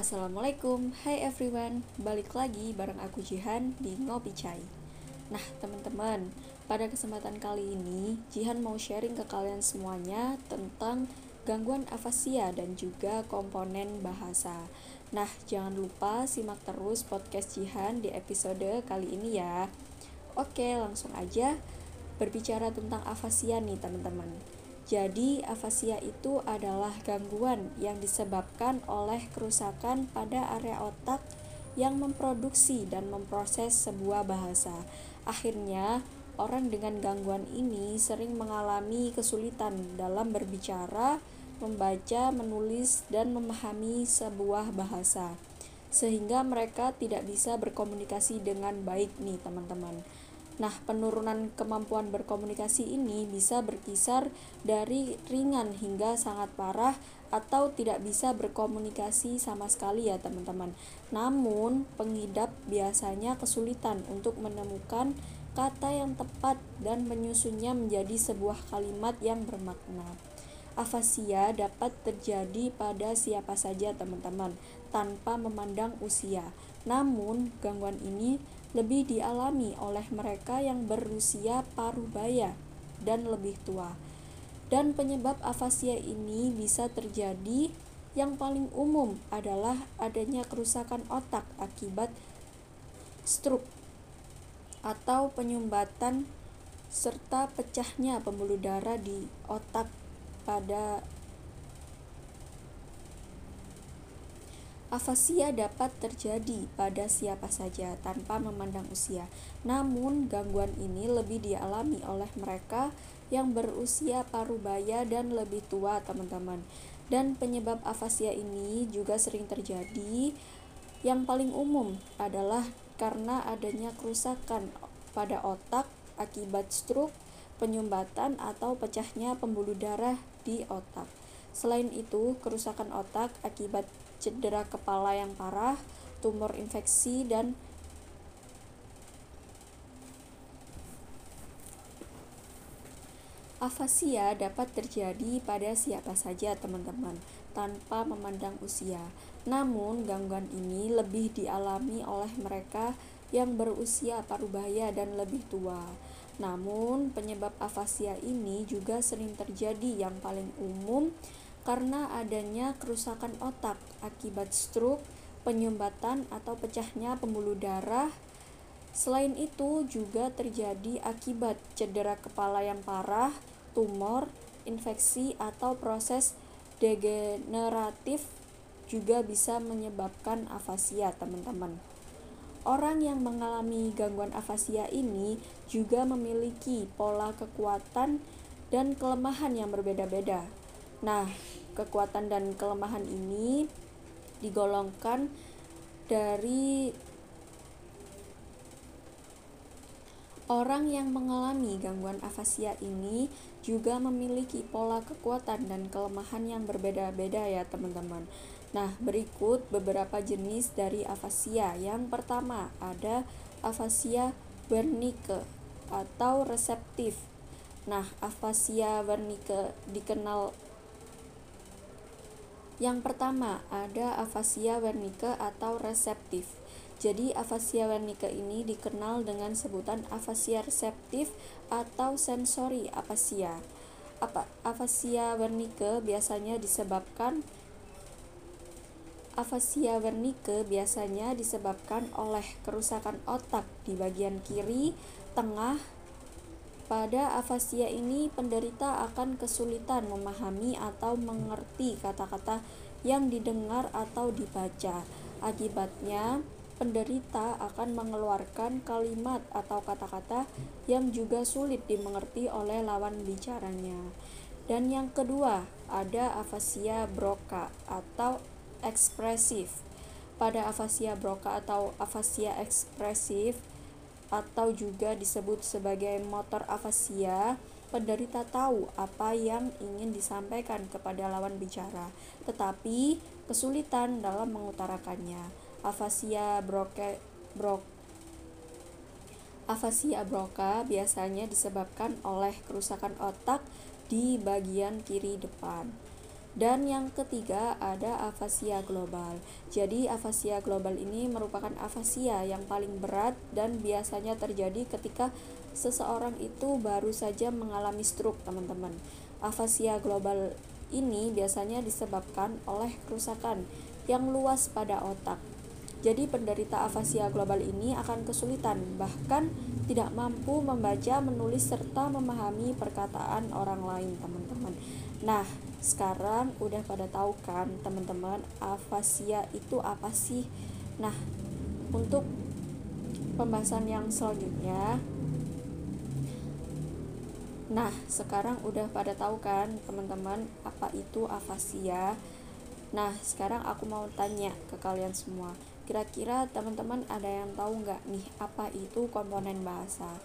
Assalamualaikum, hai everyone. Balik lagi bareng aku Jihan di Ngopi Chai. Nah teman-teman, pada kesempatan kali ini Jihan mau sharing ke kalian semuanya tentang gangguan afasia dan juga komponen bahasa. Nah jangan lupa simak terus podcast Jihan di episode kali ini ya. Oke langsung aja berbicara tentang afasia nih teman-teman jadi, afasia itu adalah gangguan yang disebabkan oleh kerusakan pada area otak yang memproduksi dan memproses sebuah bahasa. Akhirnya, orang dengan gangguan ini sering mengalami kesulitan dalam berbicara, membaca, menulis, dan memahami sebuah bahasa, sehingga mereka tidak bisa berkomunikasi dengan baik, nih, teman-teman. Nah, penurunan kemampuan berkomunikasi ini bisa berkisar dari ringan hingga sangat parah atau tidak bisa berkomunikasi sama sekali ya, teman-teman. Namun, pengidap biasanya kesulitan untuk menemukan kata yang tepat dan menyusunnya menjadi sebuah kalimat yang bermakna. Afasia dapat terjadi pada siapa saja, teman-teman, tanpa memandang usia. Namun, gangguan ini lebih dialami oleh mereka yang berusia parubaya dan lebih tua. Dan penyebab afasia ini bisa terjadi yang paling umum adalah adanya kerusakan otak akibat stroke atau penyumbatan serta pecahnya pembuluh darah di otak pada Afasia dapat terjadi pada siapa saja tanpa memandang usia. Namun, gangguan ini lebih dialami oleh mereka yang berusia parubaya dan lebih tua, teman-teman. Dan penyebab afasia ini juga sering terjadi. Yang paling umum adalah karena adanya kerusakan pada otak akibat stroke, penyumbatan atau pecahnya pembuluh darah di otak. Selain itu, kerusakan otak akibat cedera kepala yang parah, tumor infeksi, dan Afasia dapat terjadi pada siapa saja, teman-teman, tanpa memandang usia. Namun, gangguan ini lebih dialami oleh mereka yang berusia parubaya dan lebih tua. Namun, penyebab afasia ini juga sering terjadi yang paling umum karena adanya kerusakan otak akibat stroke, penyumbatan atau pecahnya pembuluh darah. Selain itu juga terjadi akibat cedera kepala yang parah, tumor, infeksi atau proses degeneratif juga bisa menyebabkan afasia, teman-teman. Orang yang mengalami gangguan afasia ini juga memiliki pola kekuatan dan kelemahan yang berbeda-beda. Nah, kekuatan dan kelemahan ini digolongkan dari Orang yang mengalami gangguan afasia ini juga memiliki pola kekuatan dan kelemahan yang berbeda-beda ya teman-teman. Nah, berikut beberapa jenis dari afasia. Yang pertama ada afasia Wernicke atau reseptif. Nah, afasia Wernicke dikenal yang pertama, ada afasia Wernicke atau reseptif. Jadi, afasia Wernicke ini dikenal dengan sebutan afasia reseptif atau sensori afasia. Apa afasia Wernicke biasanya disebabkan Afasia Wernicke biasanya disebabkan oleh kerusakan otak di bagian kiri, tengah, pada afasia ini, penderita akan kesulitan memahami atau mengerti kata-kata yang didengar atau dibaca. Akibatnya, penderita akan mengeluarkan kalimat atau kata-kata yang juga sulit dimengerti oleh lawan bicaranya. Dan yang kedua, ada afasia Broca atau ekspresif. Pada afasia Broca atau afasia ekspresif, atau juga disebut sebagai motor afasia, penderita tahu apa yang ingin disampaikan kepada lawan bicara, tetapi kesulitan dalam mengutarakannya. Afasia broke, brok Afasia broca biasanya disebabkan oleh kerusakan otak di bagian kiri depan. Dan yang ketiga ada afasia global. Jadi afasia global ini merupakan afasia yang paling berat dan biasanya terjadi ketika seseorang itu baru saja mengalami stroke, teman-teman. Afasia global ini biasanya disebabkan oleh kerusakan yang luas pada otak. Jadi penderita afasia global ini akan kesulitan bahkan tidak mampu membaca, menulis serta memahami perkataan orang lain, teman-teman. Nah, sekarang udah pada tahu kan teman-teman afasia itu apa sih? Nah, untuk pembahasan yang selanjutnya Nah, sekarang udah pada tahu kan teman-teman apa itu afasia? Nah, sekarang aku mau tanya ke kalian semua. Kira-kira teman-teman ada yang tahu nggak nih apa itu komponen bahasa?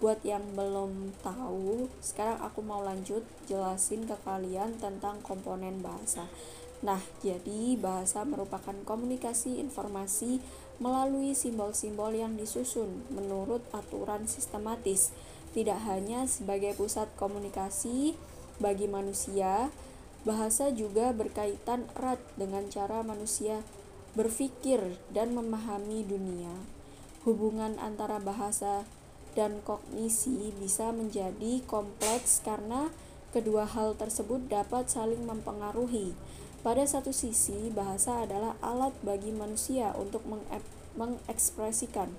Buat yang belum tahu, sekarang aku mau lanjut jelasin ke kalian tentang komponen bahasa. Nah, jadi bahasa merupakan komunikasi informasi melalui simbol-simbol yang disusun menurut aturan sistematis tidak hanya sebagai pusat komunikasi bagi manusia, bahasa juga berkaitan erat dengan cara manusia berpikir dan memahami dunia. Hubungan antara bahasa dan kognisi bisa menjadi kompleks karena kedua hal tersebut dapat saling mempengaruhi. Pada satu sisi, bahasa adalah alat bagi manusia untuk mengekspresikan.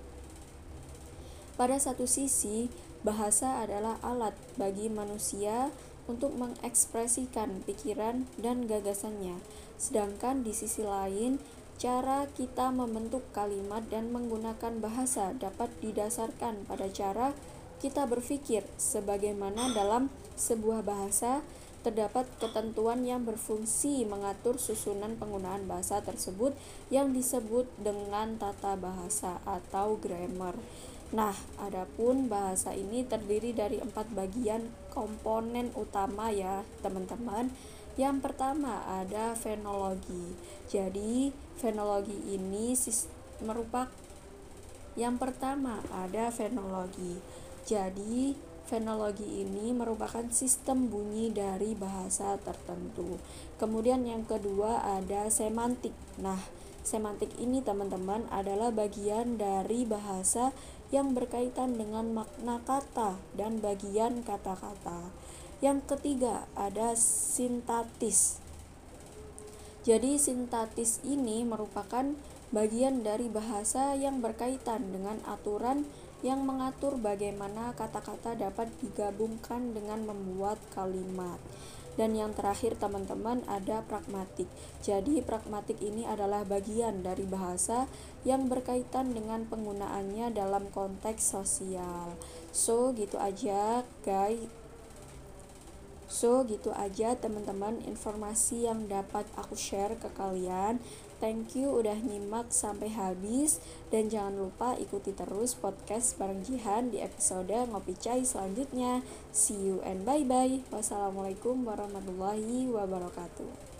Pada satu sisi, Bahasa adalah alat bagi manusia untuk mengekspresikan pikiran dan gagasannya, sedangkan di sisi lain, cara kita membentuk kalimat dan menggunakan bahasa dapat didasarkan pada cara kita berpikir, sebagaimana dalam sebuah bahasa terdapat ketentuan yang berfungsi mengatur susunan penggunaan bahasa tersebut yang disebut dengan tata bahasa atau grammar. Nah, adapun bahasa ini terdiri dari empat bagian komponen utama ya, teman-teman. Yang pertama ada fenologi. Jadi, fenologi ini merupakan yang pertama ada fenologi. Jadi, fenologi ini merupakan sistem bunyi dari bahasa tertentu. Kemudian yang kedua ada semantik. Nah, semantik ini teman-teman adalah bagian dari bahasa yang berkaitan dengan makna kata dan bagian kata-kata. Yang ketiga, ada sintatis. Jadi, sintatis ini merupakan bagian dari bahasa yang berkaitan dengan aturan yang mengatur bagaimana kata-kata dapat digabungkan dengan membuat kalimat. Dan yang terakhir teman-teman ada pragmatik. Jadi pragmatik ini adalah bagian dari bahasa yang berkaitan dengan penggunaannya dalam konteks sosial. So gitu aja guys. So gitu aja teman-teman informasi yang dapat aku share ke kalian. Thank you udah nyimak sampai habis dan jangan lupa ikuti terus podcast bareng Jihan di episode Ngopi Cai selanjutnya. See you and bye bye. Wassalamualaikum warahmatullahi wabarakatuh.